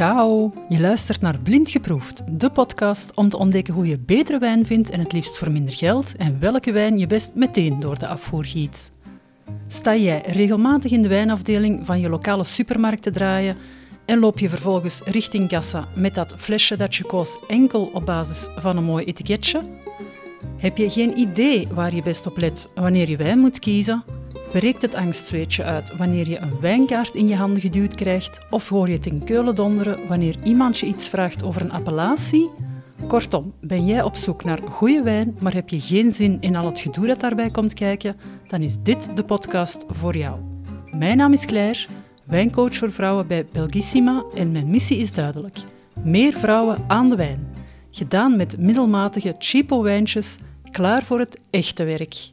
Ciao, je luistert naar Blind Geproefd, de podcast om te ontdekken hoe je betere wijn vindt en het liefst voor minder geld en welke wijn je best meteen door de afvoer giet. Sta jij regelmatig in de wijnafdeling van je lokale supermarkt te draaien en loop je vervolgens richting kassa met dat flesje dat je koos enkel op basis van een mooi etiketje? Heb je geen idee waar je best op let wanneer je wijn moet kiezen? Breekt het angstzweetje uit wanneer je een wijnkaart in je handen geduwd krijgt? Of hoor je het in keulen donderen wanneer iemand je iets vraagt over een appellatie? Kortom, ben jij op zoek naar goede wijn, maar heb je geen zin in al het gedoe dat daarbij komt kijken? Dan is dit de podcast voor jou. Mijn naam is Claire, wijncoach voor vrouwen bij Belgissima en mijn missie is duidelijk. Meer vrouwen aan de wijn. Gedaan met middelmatige cheapo wijntjes, klaar voor het echte werk.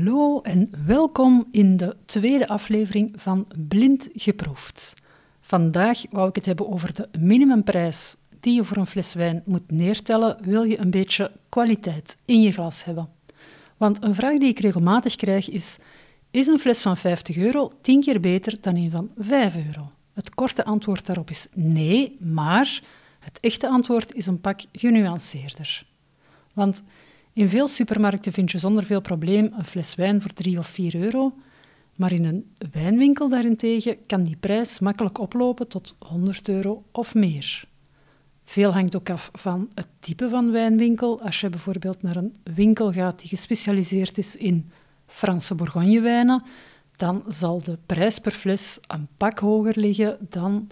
Hallo en welkom in de tweede aflevering van Blind Geproefd. Vandaag wou ik het hebben over de minimumprijs die je voor een fles wijn moet neertellen, wil je een beetje kwaliteit in je glas hebben. Want een vraag die ik regelmatig krijg is: is een fles van 50 euro 10 keer beter dan een van 5 euro? Het korte antwoord daarop is nee, maar het echte antwoord is een pak genuanceerder. Want in veel supermarkten vind je zonder veel probleem een fles wijn voor 3 of 4 euro, maar in een wijnwinkel daarentegen kan die prijs makkelijk oplopen tot 100 euro of meer. Veel hangt ook af van het type van wijnwinkel. Als je bijvoorbeeld naar een winkel gaat die gespecialiseerd is in Franse Bourgognewijnen, dan zal de prijs per fles een pak hoger liggen dan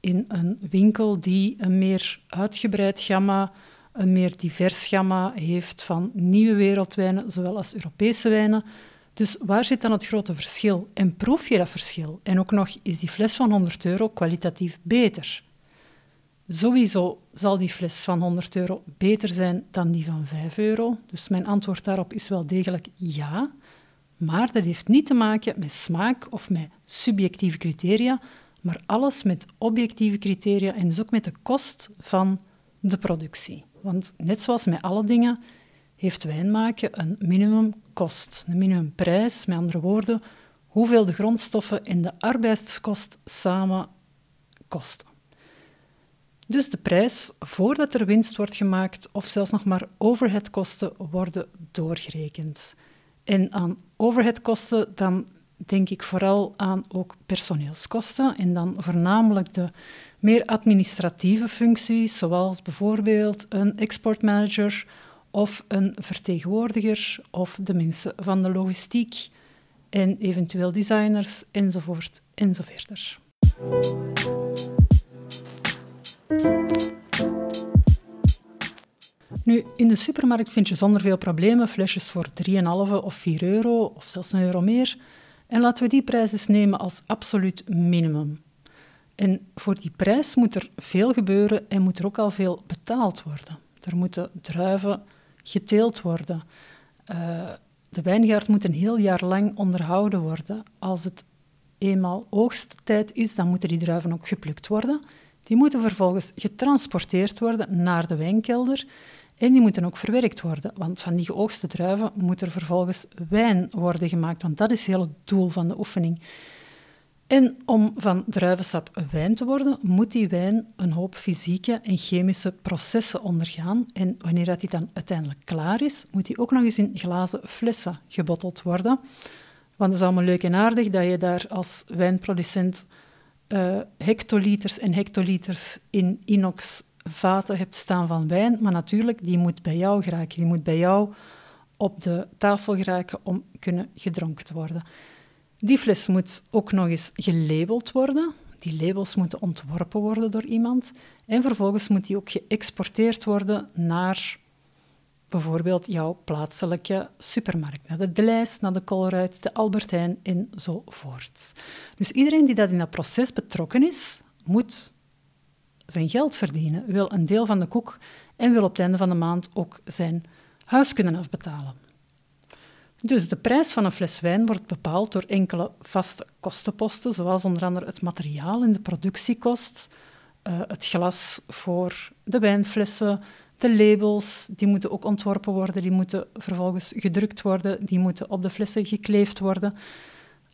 in een winkel die een meer uitgebreid gamma, een meer divers gamma heeft van nieuwe wereldwijnen, zowel als Europese wijnen. Dus waar zit dan het grote verschil? En proef je dat verschil? En ook nog, is die fles van 100 euro kwalitatief beter? Sowieso zal die fles van 100 euro beter zijn dan die van 5 euro. Dus mijn antwoord daarop is wel degelijk ja. Maar dat heeft niet te maken met smaak of met subjectieve criteria, maar alles met objectieve criteria en dus ook met de kost van de productie. Want net zoals met alle dingen heeft wijn maken een minimumkost, een minimumprijs. Met andere woorden, hoeveel de grondstoffen en de arbeidskost samen kosten. Dus de prijs voordat er winst wordt gemaakt of zelfs nog maar overheadkosten worden doorgerekend. En aan overheadkosten dan denk ik vooral aan ook personeelskosten en dan voornamelijk de meer administratieve functies, zoals bijvoorbeeld een exportmanager of een vertegenwoordiger of de mensen van de logistiek en eventueel designers enzovoort enzoverder. Nu, in de supermarkt vind je zonder veel problemen flesjes voor 3,5 of 4 euro of zelfs een euro meer. En laten we die prijs eens nemen als absoluut minimum. En voor die prijs moet er veel gebeuren en moet er ook al veel betaald worden. Er moeten druiven geteeld worden. Uh, de wijngaard moet een heel jaar lang onderhouden worden. Als het eenmaal oogsttijd is, dan moeten die druiven ook geplukt worden. Die moeten vervolgens getransporteerd worden naar de wijnkelder en die moeten ook verwerkt worden, want van die geoogste druiven moet er vervolgens wijn worden gemaakt, want dat is heel het doel van de oefening. En om van druivensap wijn te worden, moet die wijn een hoop fysieke en chemische processen ondergaan. En wanneer dat die dan uiteindelijk klaar is, moet die ook nog eens in glazen flessen gebotteld worden. Want het is allemaal leuk en aardig dat je daar als wijnproducent uh, hectoliters en hectoliters in inox vaten hebt staan van wijn, maar natuurlijk, die moet bij jou geraken. Die moet bij jou op de tafel geraken om kunnen gedronken te worden. Die fles moet ook nog eens gelabeld worden. Die labels moeten ontworpen worden door iemand. En vervolgens moet die ook geëxporteerd worden naar bijvoorbeeld jouw plaatselijke supermarkt. Naar de Delijs, naar de Colruyt, de Albert Heijn enzovoort. Dus iedereen die dat in dat proces betrokken is, moet zijn geld verdienen, wil een deel van de koek en wil op het einde van de maand ook zijn huis kunnen afbetalen. Dus de prijs van een fles wijn wordt bepaald door enkele vaste kostenposten, zoals onder andere het materiaal en de productiekost, uh, het glas voor de wijnflessen, De labels, die moeten ook ontworpen worden, die moeten vervolgens gedrukt worden, die moeten op de flessen gekleefd worden.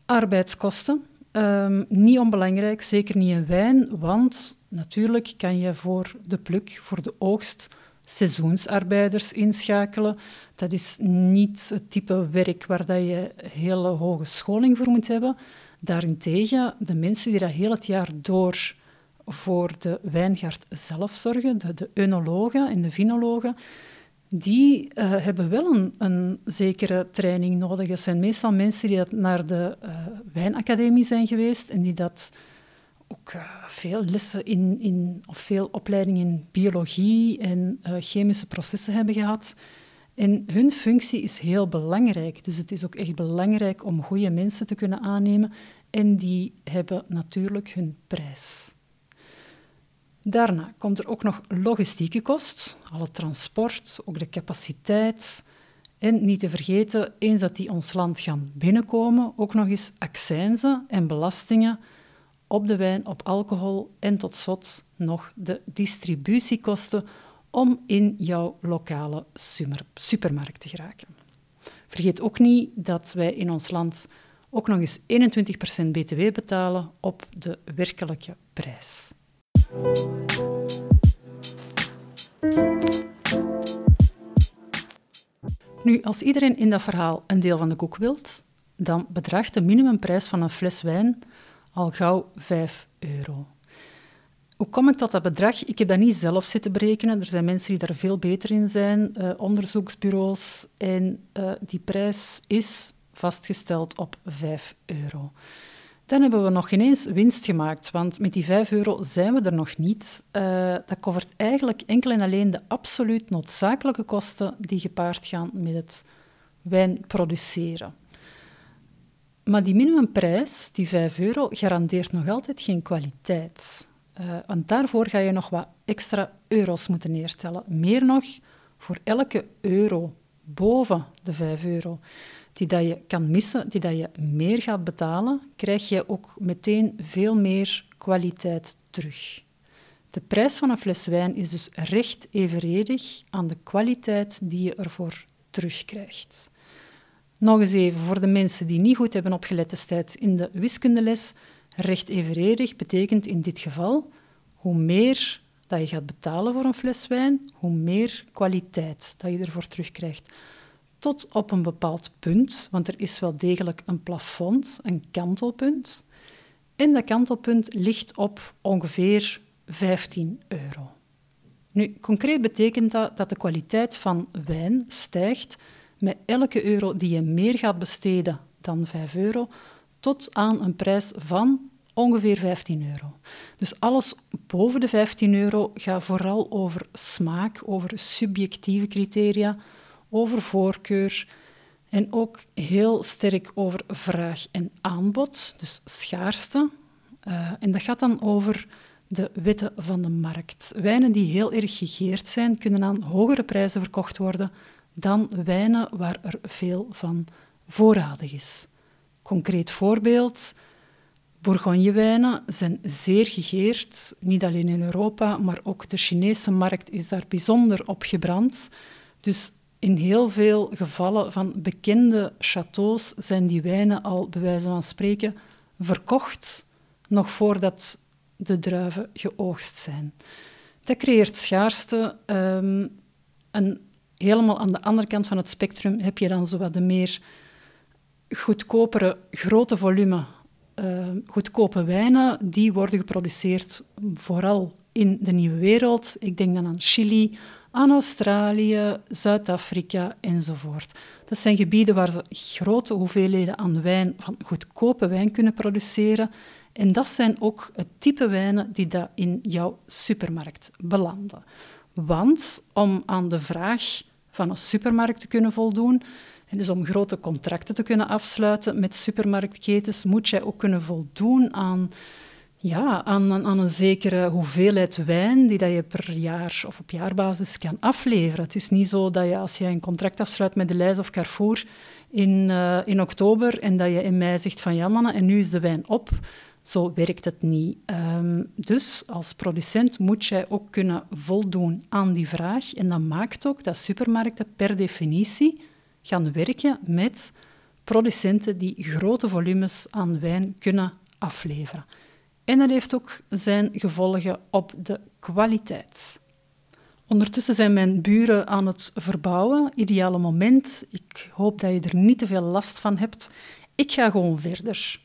Arbeidskosten, um, niet onbelangrijk, zeker niet in wijn, want natuurlijk kan je voor de pluk, voor de oogst, seizoensarbeiders inschakelen. Dat is niet het type werk waar dat je hele hoge scholing voor moet hebben. Daarentegen, de mensen die dat heel het jaar door voor de wijngaard zelf zorgen, de, de eunologen en de vinologen, die uh, hebben wel een, een, zekere training nodig. Dat zijn meestal mensen die dat naar de uh, wijnacademie zijn geweest en die dat ook uh, veel lessen in, in, of veel opleidingen in biologie en chemische processen hebben gehad. En hun functie is heel belangrijk. Dus het is ook echt belangrijk om goede mensen te kunnen aannemen. En die hebben natuurlijk hun prijs. Daarna komt er ook nog logistieke kost, alle transport, ook de capaciteit. En niet te vergeten, eens dat die ons land gaan binnenkomen, ook nog eens accijnzen en belastingen op de wijn, op alcohol en tot slot nog de distributiekosten om in jouw lokale supermarkt te geraken. Vergeet ook niet dat wij in ons land ook nog eens 21% btw betalen op de werkelijke prijs. Nu, als iedereen in dat verhaal een deel van de koek wilt, dan bedraagt de minimumprijs van een fles wijn al gauw 5 euro. Hoe kom ik tot dat bedrag? Ik heb dat niet zelf zitten berekenen. Er zijn mensen die daar veel beter in zijn, uh, onderzoeksbureaus. En uh, die prijs is vastgesteld op 5 euro. Dan hebben we nog ineens winst gemaakt, want met die 5 euro zijn we er nog niet. Uh, dat covert eigenlijk enkel en alleen de absoluut noodzakelijke kosten die gepaard gaan met het wijn produceren. Maar die minimumprijs, die 5 euro, garandeert nog altijd geen kwaliteit. Uh, want daarvoor ga je nog wat extra euro's moeten neertellen. Meer nog, voor elke euro boven de 5 euro die dat je kan missen, die dat je meer gaat betalen, krijg je ook meteen veel meer kwaliteit terug. De prijs van een fles wijn is dus recht evenredig aan de kwaliteit die je ervoor terugkrijgt. Nog eens even voor de mensen die niet goed hebben opgelet destijds in de wiskundeles. Recht evenredig betekent in dit geval hoe meer dat je gaat betalen voor een fles wijn, hoe meer kwaliteit dat je ervoor terugkrijgt tot op een bepaald punt, want er is wel degelijk een plafond, een kantelpunt. En dat kantelpunt ligt op ongeveer 15 euro. Nu, concreet betekent dat dat de kwaliteit van wijn stijgt met elke euro die je meer gaat besteden dan 5 euro, tot aan een prijs van ongeveer 15 euro. Dus alles boven de 15 euro gaat vooral over smaak, over subjectieve criteria, over voorkeur en ook heel sterk over vraag en aanbod, dus schaarste. Uh, en dat gaat dan over de wetten van de markt. Wijnen die heel erg gegeerd zijn, kunnen aan hogere prijzen verkocht worden dan wijnen waar er veel van voorradig is. Concreet voorbeeld, Bourgonjewijnen zijn zeer gegeerd, niet alleen in Europa, maar ook de Chinese markt is daar bijzonder op gebrand. Dus in heel veel gevallen van bekende châteaus zijn die wijnen al, bij wijze van spreken, verkocht, nog voordat de druiven geoogst zijn. Dat creëert schaarste. Um, en helemaal aan de andere kant van het spectrum heb je dan zo de meer goedkopere, grote volume, uh, goedkope wijnen. Die worden geproduceerd vooral in de Nieuwe Wereld. Ik denk dan aan Chili, aan Australië, Zuid-Afrika enzovoort. Dat zijn gebieden waar ze grote hoeveelheden aan wijn, van goedkope wijn kunnen produceren. En dat zijn ook het type wijnen die dat in jouw supermarkt belanden. Want om aan de vraag van een supermarkt te kunnen voldoen, en dus om grote contracten te kunnen afsluiten met supermarktketens, moet jij ook kunnen voldoen aan ja, aan, aan, een zekere hoeveelheid wijn die dat je per jaar of op jaarbasis kan afleveren. Het is niet zo dat je als je een contract afsluit met de Leijs of Carrefour in, uh, in oktober en dat je in mei zegt van ja mannen, en nu is de wijn op. Zo werkt het niet. Ehm, dus als producent moet jij ook kunnen voldoen aan die vraag. En dat maakt ook dat supermarkten per definitie gaan werken met producenten die grote volumes aan wijn kunnen afleveren. En dat heeft ook zijn gevolgen op de kwaliteit. Ondertussen zijn mijn buren aan het verbouwen. Ideale moment. Ik hoop dat je er niet te veel last van hebt. Ik ga gewoon verder.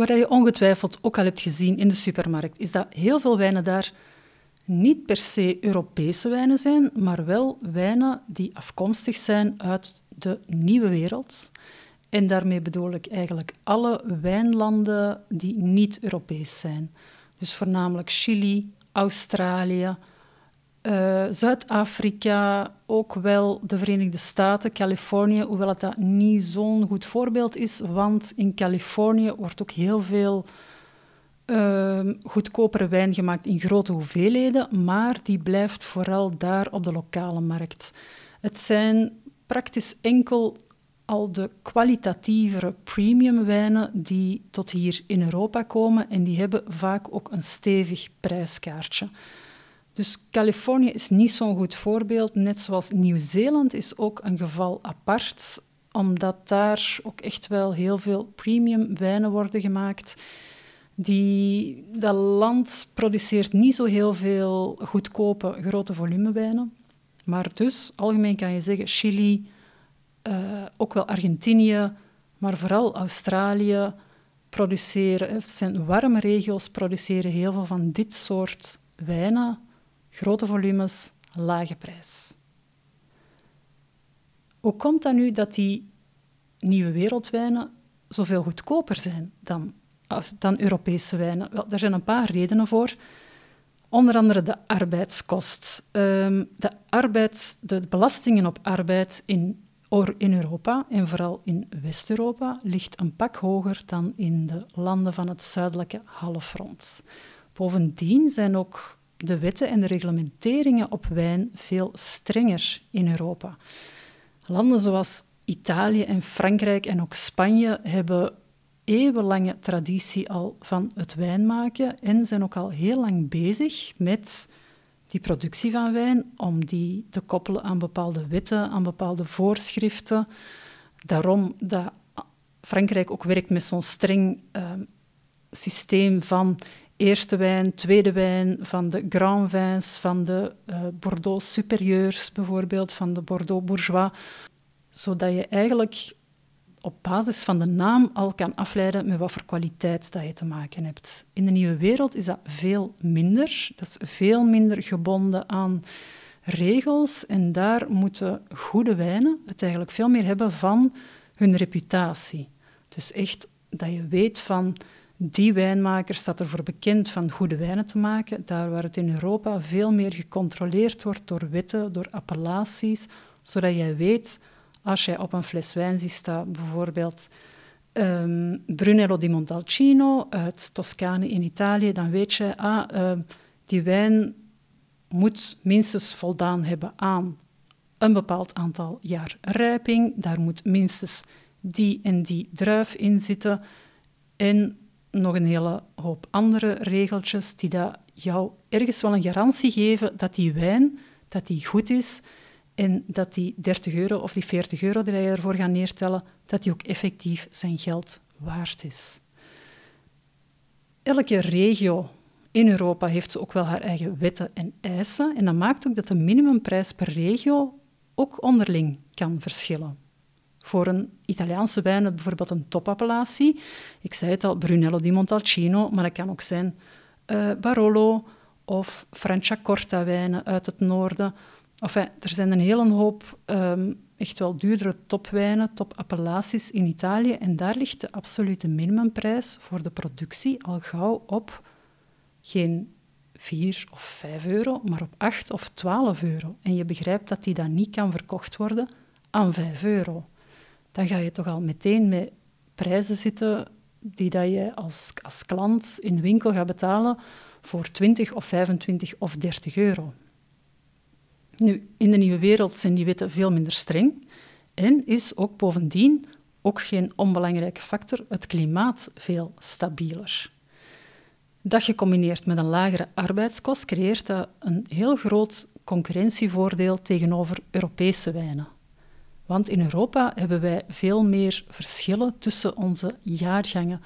Wat je ongetwijfeld ook al hebt gezien in de supermarkt, is dat heel veel wijnen daar niet per se Europese wijnen zijn, maar wel wijnen die afkomstig zijn uit de nieuwe wereld. En daarmee bedoel ik eigenlijk alle wijnlanden die niet Europees zijn. Dus voornamelijk Chili, Australië, uh, Zuid-Afrika, ook wel de Verenigde Staten, Californië, hoewel het dat niet zo'n goed voorbeeld is, want in Californië wordt ook heel veel uh, goedkopere wijn gemaakt in grote hoeveelheden, maar die blijft vooral daar op de lokale markt. Het zijn praktisch enkel al de kwalitatievere premium wijnen die tot hier in Europa komen en die hebben vaak ook een stevig prijskaartje. Dus Californië is niet zo'n goed voorbeeld, net zoals Nieuw-Zeeland is ook een geval apart, omdat daar ook echt wel heel veel premium wijnen worden gemaakt. Die, dat land produceert niet zo heel veel goedkope grote volumewijnen. Maar dus, algemeen kan je zeggen, Chili, uh, ook wel Argentinië, maar vooral Australië produceren, het zijn warme regio's, produceren heel veel van dit soort wijnen Grote volumes, lage prijs. Hoe komt dat nu dat die nieuwe wereldwijnen zoveel goedkoper zijn dan, dan Europese wijnen? Wel, er zijn een paar redenen voor. Onder andere de arbeidskost. Um, de, arbeids, de belastingen op arbeid in, in Europa en vooral in West-Europa ligt een pak hoger dan in de landen van het zuidelijke halfrond. Bovendien zijn ook de wetten en de reglementeringen op wijn veel strenger in Europa. Landen zoals Italië en Frankrijk en ook Spanje hebben eeuwenlange traditie al van het wijn maken en zijn ook al heel lang bezig met die productie van wijn, om die te koppelen aan bepaalde wetten, aan bepaalde voorschriften. Daarom dat Frankrijk ook werkt met zo'n streng uh, systeem van eerste wijn, tweede wijn, van de Grand Vins, van de uh, Bordeaux Supérieurs bijvoorbeeld, van de Bordeaux Bourgeois, zodat je eigenlijk op basis van de naam al kan afleiden met wat voor kwaliteit dat je te maken hebt. In de nieuwe wereld is dat veel minder. Dat is veel minder gebonden aan regels en daar moeten goede wijnen het eigenlijk veel meer hebben van hun reputatie. Dus echt dat je weet van die wijnmaker staat ervoor bekend van goede wijnen te maken, daar waar het in Europa veel meer gecontroleerd wordt door wetten, door appellaties, zodat jij weet, als jij op een fles wijn ziet staan, bijvoorbeeld um, Brunello di Montalcino uit Toscane in Italië, dan weet je, ah, uh, die wijn moet minstens voldaan hebben aan een bepaald aantal jaar rijping, daar moet minstens die en die druif in zitten. En nog een hele hoop andere regeltjes die dat jou ergens wel een garantie geven dat die wijn dat die goed is en dat die 30 euro of die 40 euro die je ervoor gaat neertellen, dat die ook effectief zijn geld waard is. Elke regio in Europa heeft ook wel haar eigen wetten en eisen en dat maakt ook dat de minimumprijs per regio ook onderling kan verschillen. Voor een Italiaanse wijn bijvoorbeeld een topappellatie. Ik zei het al, Brunello di Montalcino, maar dat kan ook zijn uh, Barolo of Franciacorta wijnen uit het noorden. Enfin, er zijn een hele hoop um, echt wel duurdere topwijnen, topappellaties in Italië. En daar ligt de absolute minimumprijs voor de productie al gauw op geen 4 of 5 euro, maar op 8 of 12 euro. En je begrijpt dat die dan niet kan verkocht worden aan 5 euro dan ga je toch al meteen met prijzen zitten die dat je als, als klant in de winkel gaat betalen voor 20 of 25 of 30 euro. Nu, in de nieuwe wereld zijn die wetten veel minder streng en is ook bovendien ook geen onbelangrijke factor, het klimaat veel stabieler. Dat gecombineerd met een lagere arbeidskost creëert dat een heel groot concurrentievoordeel tegenover Europese wijnen. Want in Europa hebben wij veel meer verschillen tussen onze jaargangen.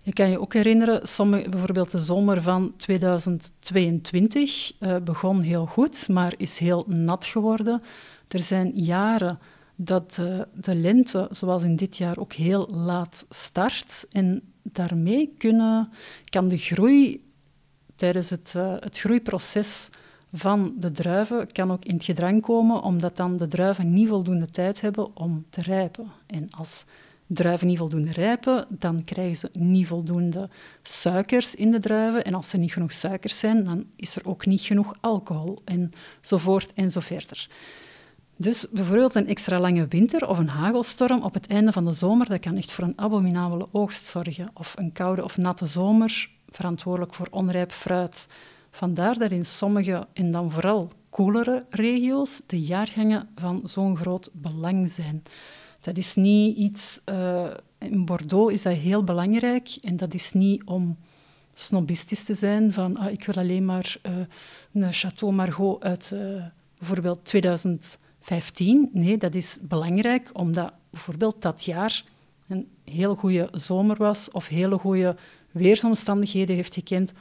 Je kan je ook herinneren, sommige, bijvoorbeeld de zomer van 2022 uh, eh, begon heel goed, maar is heel nat geworden. Er zijn jaren dat uh, de lente, zoals in dit jaar, ook heel laat start. En daarmee kunnen, kan de groei tijdens het, uh, het groeiproces van de druiven kan ook in het gedrang komen, omdat dan de druiven niet voldoende tijd hebben om te rijpen. En als druiven niet voldoende rijpen, dan krijgen ze niet voldoende suikers in de druiven. En als er niet genoeg suikers zijn, dan is er ook niet genoeg alcohol, enzovoort en zo verder. Dus bijvoorbeeld een extra lange winter of een hagelstorm op het einde van de zomer, dat kan echt voor een abominabele oogst zorgen. Of een koude of natte zomer, verantwoordelijk voor onrijp fruit. Vandaar dat in sommige, en dan vooral koelere regio's, de jaargangen van zo'n groot belang zijn. Dat is niet iets... Uh, in Bordeaux is dat heel belangrijk en dat is niet om snobistisch te zijn van ah, ik wil alleen maar uh, een Château Margaux uit uh, bijvoorbeeld 2015. Nee, dat is belangrijk omdat bijvoorbeeld dat jaar een heel goede zomer was of hele goede weersomstandigheden heeft gekend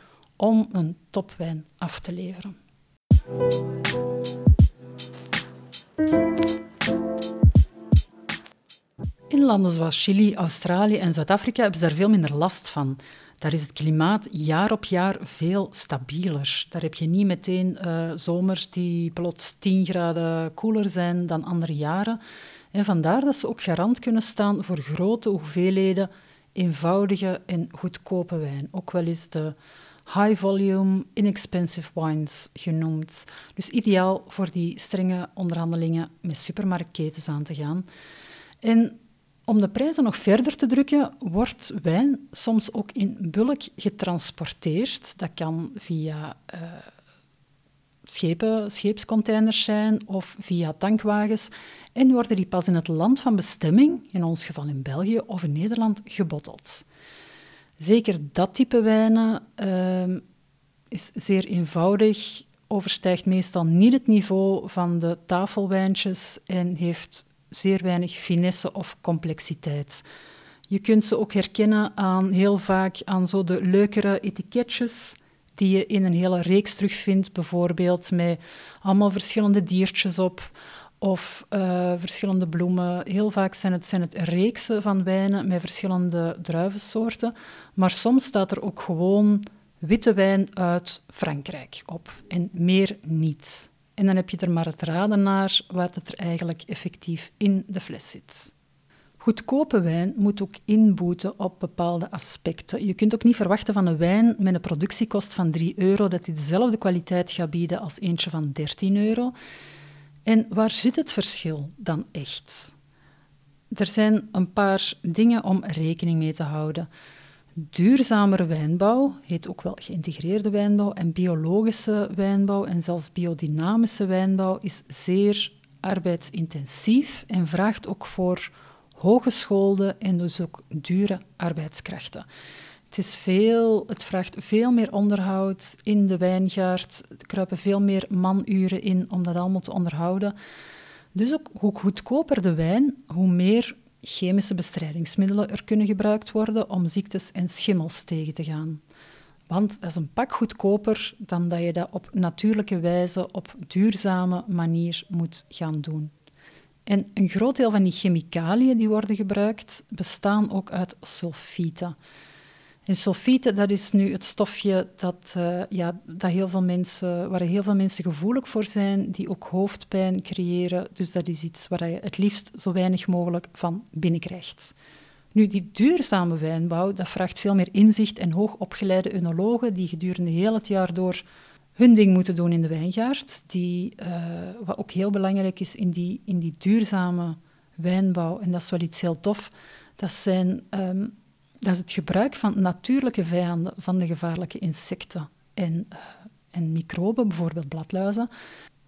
om een topwijn af te leveren. In landen zoals Chili, Australië en Zuid-Afrika hebben ze daar veel minder last van. Daar is het klimaat jaar op jaar veel stabieler. Daar heb je niet meteen uh, zomers die plots 10 graden koeler zijn dan andere jaren. En vandaar dat ze ook garant kunnen staan voor grote hoeveelheden eenvoudige en goedkope wijn. Ook wel eens de high volume, inexpensive wines genoemd. Dus ideaal voor die strenge onderhandelingen met supermarktketens aan te gaan. En om de prijzen nog verder te drukken, wordt wijn soms ook in bulk getransporteerd. Dat kan via uh, schepen, scheepscontainers zijn of via tankwagens. En worden die pas in het land van bestemming, in ons geval in België of in Nederland, gebotteld. Zeker dat type wijnen uh, is zeer eenvoudig, overstijgt meestal niet het niveau van de tafelwijntjes en heeft zeer weinig finesse of complexiteit. Je kunt ze ook herkennen aan heel vaak aan zo de leukere etiketjes die je in een hele reeks terugvindt, bijvoorbeeld met allemaal verschillende diertjes op of uh, verschillende bloemen. Heel vaak zijn het, zijn het reeksen van wijnen met verschillende druivensoorten, maar soms staat er ook gewoon witte wijn uit Frankrijk op en meer niets. En dan heb je er maar het raden naar wat er eigenlijk effectief in de fles zit. Goedkope wijn moet ook inboeten op bepaalde aspecten. Je kunt ook niet verwachten van een wijn met een productiekost van 3 euro dat hij dezelfde kwaliteit gaat bieden als eentje van 13 euro. En waar zit het verschil dan echt? Er zijn een paar dingen om rekening mee te houden. Duurzamere wijnbouw heet ook wel geïntegreerde wijnbouw en biologische wijnbouw en zelfs biodynamische wijnbouw is zeer arbeidsintensief en vraagt ook voor hogeschoolde en dus ook dure arbeidskrachten. Het, is veel, het vraagt veel meer onderhoud in de wijngaard. Er kruipen veel meer manuren in om dat allemaal te onderhouden. Dus ook hoe goedkoper de wijn, hoe meer chemische bestrijdingsmiddelen er kunnen gebruikt worden om ziektes en schimmels tegen te gaan. Want dat is een pak goedkoper dan dat je dat op natuurlijke wijze, op duurzame manier moet gaan doen. En een groot deel van die chemicaliën die worden gebruikt, bestaan ook uit sulfieten. En sulfieten, dat is nu het stofje dat, uh, ja, dat heel veel mensen, waar heel veel mensen gevoelig voor zijn, die ook hoofdpijn creëren. Dus dat is iets waar je het liefst zo weinig mogelijk van binnenkrijgt. Nu, die duurzame wijnbouw, dat vraagt veel meer inzicht en hoogopgeleide enologen die gedurende heel het jaar door hun ding moeten doen in de wijngaard. Die, uh, wat ook heel belangrijk is in die, in die duurzame wijnbouw, en dat is wel iets heel tof, dat zijn um, dat is het gebruik van natuurlijke vijanden van de gevaarlijke insecten en, uh, en microben, bijvoorbeeld bladluizen.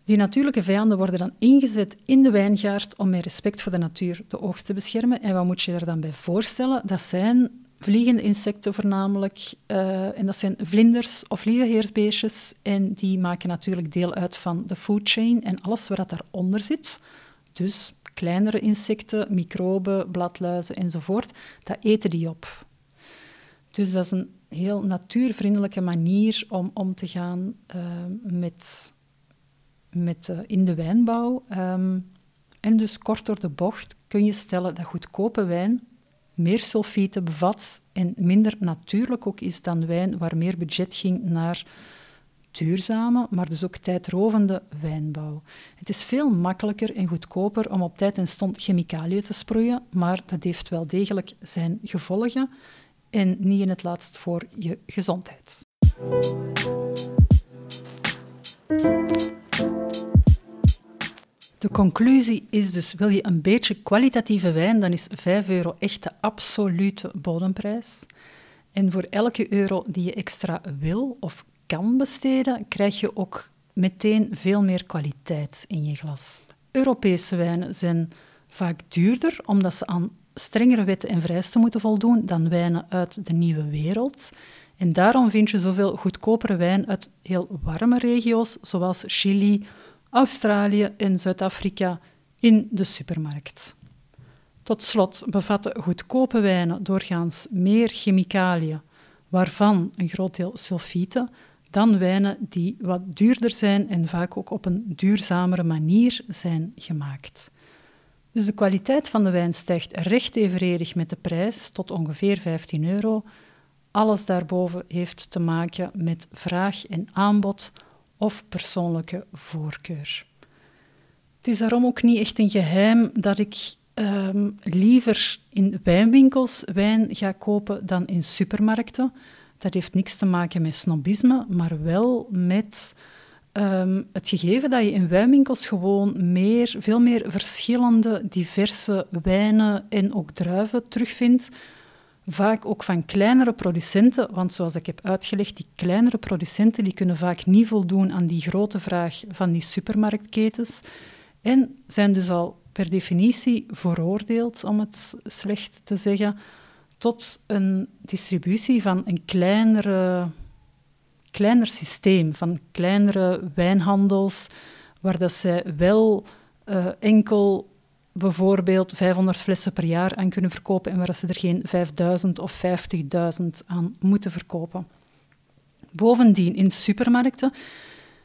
Die natuurlijke vijanden worden dan ingezet in de wijngaard om met respect voor de natuur de oogst te beschermen. En wat moet je er dan bij voorstellen? Dat zijn vliegende insecten voornamelijk. Uh, en dat zijn vlinders of liegeheersbeestjes. En die maken natuurlijk deel uit van de food chain en alles wat daaronder zit. Dus kleinere insecten, microben, bladluizen enzovoort, dat eten die op. Dus dat is een heel natuurvriendelijke manier om om te gaan uh, met met, uh, in de wijnbouw. Um, en dus kort door de bocht kun je stellen dat goedkope wijn meer sulfieten bevat en minder natuurlijk ook is dan wijn waar meer budget ging naar duurzame, maar dus ook tijdrovende wijnbouw. Het is veel makkelijker en goedkoper om op tijd en stond chemicaliën te sproeien, maar dat heeft wel degelijk zijn gevolgen en niet in het laatst voor je gezondheid. De conclusie is dus, wil je een beetje kwalitatieve wijn, dan is 5 euro echt de absolute bodemprijs. En voor elke euro die je extra wil of kan besteden, krijg je ook meteen veel meer kwaliteit in je glas. Europese wijnen zijn vaak duurder, omdat ze aan strengere wetten en vereisten moeten voldoen dan wijnen uit de nieuwe wereld. En daarom vind je zoveel goedkopere wijn uit heel warme regio's, zoals Chili, Australië en Zuid-Afrika in de supermarkt. Tot slot bevatten goedkope wijnen doorgaans meer chemicaliën, waarvan een groot deel sulfieten, dan wijnen die wat duurder zijn en vaak ook op een duurzamere manier zijn gemaakt. Dus de kwaliteit van de wijn stijgt recht evenredig met de prijs tot ongeveer 15 euro. Alles daarboven heeft te maken met vraag en aanbod of persoonlijke voorkeur. Het is daarom ook niet echt een geheim dat ik ehm, liever in wijnwinkels wijn ga kopen dan in supermarkten. Dat heeft niks te maken met snobisme, maar wel met ehm, het gegeven dat je in wijnwinkels gewoon meer, veel meer verschillende, diverse wijnen en ook druiven terugvindt. Vaak ook van kleinere producenten, want zoals ik heb uitgelegd, die kleinere producenten die kunnen vaak niet voldoen aan die grote vraag van die supermarktketens en zijn dus al per definitie veroordeeld, om het slecht te zeggen, tot een distributie van een kleinere, kleiner systeem, van kleinere wijnhandels, waar dat zij wel uh, enkel bijvoorbeeld 500 flessen per jaar aan kunnen verkopen en waar ze er geen 5000 of 50.000 aan moeten verkopen. Bovendien, in supermarkten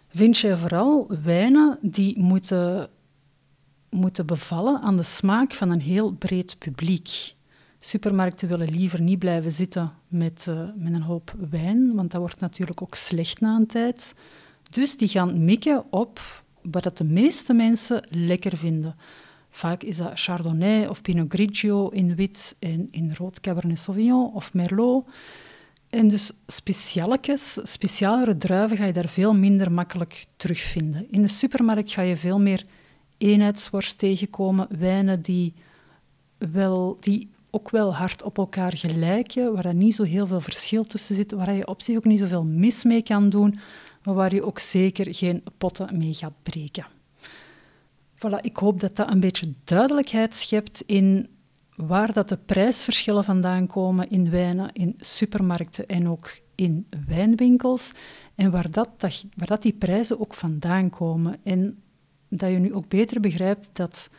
vind je vooral wijnen die moeten, moeten bevallen aan de smaak van een heel breed publiek. Supermarkten willen liever niet blijven zitten met, uh, met een hoop wijn, want dat wordt natuurlijk ook slecht na een tijd. Dus die gaan mikken op wat de meeste mensen lekker vinden. Vaak is dat Chardonnay of Pinot Grigio in wit en in rood Cabernet Sauvignon of Merlot. En dus specialetjes, specialere druiven ga je daar veel minder makkelijk terugvinden. In de supermarkt ga je veel meer eenheidsworst tegenkomen, wijnen die, wel, die ook wel hard op elkaar gelijken, waar er niet zo heel veel verschil tussen zit, waar je op zich ook niet zoveel mis mee kan doen, maar waar je ook zeker geen potten mee gaat breken. Voilà, ik hoop dat dat een beetje duidelijkheid schept in waar dat de prijsverschillen vandaan komen in wijnen, in supermarkten en ook in wijnwinkels. En waar dat, waar dat die prijzen ook vandaan komen. En dat je nu ook beter begrijpt dat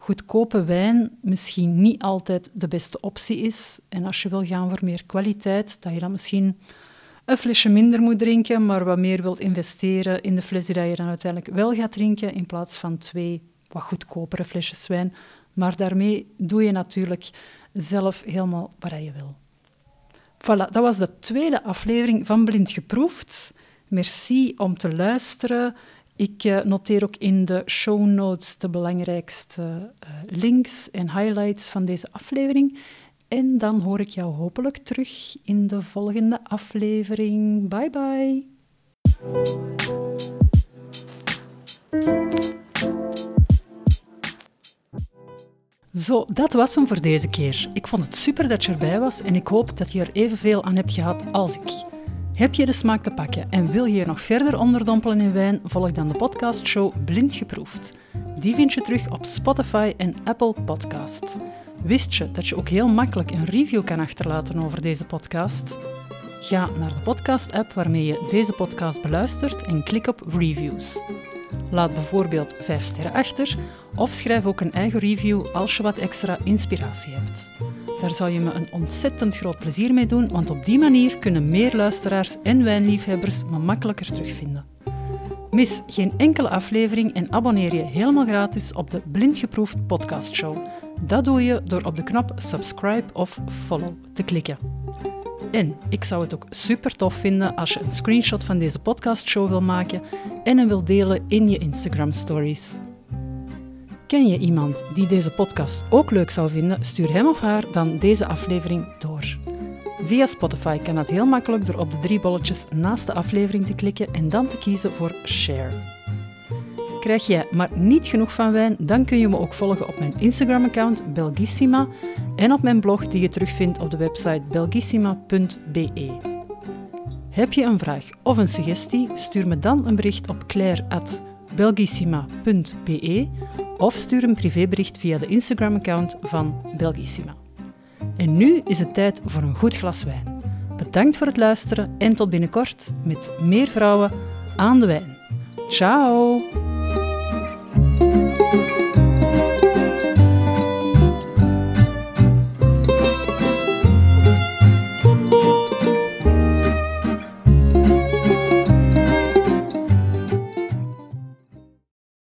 goedkope wijn misschien niet altijd de beste optie is. En als je wil gaan voor meer kwaliteit, dat je dan misschien een flesje minder moet drinken, maar wat meer wilt investeren in de fles die je dan uiteindelijk wel gaat drinken, in plaats van twee wat goedkopere flesjes wijn. Maar daarmee doe je natuurlijk zelf helemaal wat je wil. Voilà, dat was de tweede aflevering van Blind Geproefd. Merci om te luisteren. Ik eh, noteer ook in de show notes de belangrijkste uh, links en highlights van deze aflevering. En dan hoor ik jou hopelijk terug in de volgende aflevering. Bye bye. Zo, dat was hem voor deze keer. Ik vond het super dat je erbij was en ik hoop dat je er evenveel aan hebt gehad als ik. Heb je de smaak te pakken en wil je je nog verder onderdompelen in wijn? Volg dan de podcastshow Blind Geproefd. Die vind je terug op Spotify en Apple Podcasts. Wist je dat je ook heel makkelijk een review kan achterlaten over deze podcast? Ga naar de podcast-app waarmee je deze podcast beluistert en klik op Reviews. Laat bijvoorbeeld 5 sterren achter of schrijf ook een eigen review als je wat extra inspiratie hebt. Daar zou je me een ontzettend groot plezier mee doen, want op die manier kunnen meer luisteraars en wijnliefhebbers me makkelijker terugvinden. Mis geen enkele aflevering en abonneer je helemaal gratis op de Blindgeproefd podcastshow. Dat doe je door op de knop subscribe of follow te klikken. En ik zou het ook super tof vinden als je een screenshot van deze podcastshow wil maken en hem wil delen in je Instagram stories. Ken je iemand die deze podcast ook leuk zou vinden? Stuur hem of haar dan deze aflevering door. Via Spotify kan dat heel makkelijk door op de drie bolletjes naast de aflevering te klikken en dan te kiezen voor Share. Krijg jij maar niet genoeg van wijn, dan kun je me ook volgen op mijn Instagram-account Belgissima en op mijn blog die je terugvindt op de website belgissima.be. Heb je een vraag of een suggestie? Stuur me dan een bericht op claire.belgissima.be of stuur een privébericht via de Instagram-account van Belgissima. En nu is het tijd voor een goed glas wijn. Bedankt voor het luisteren en tot binnenkort met meer vrouwen aan de wijn. Ciao!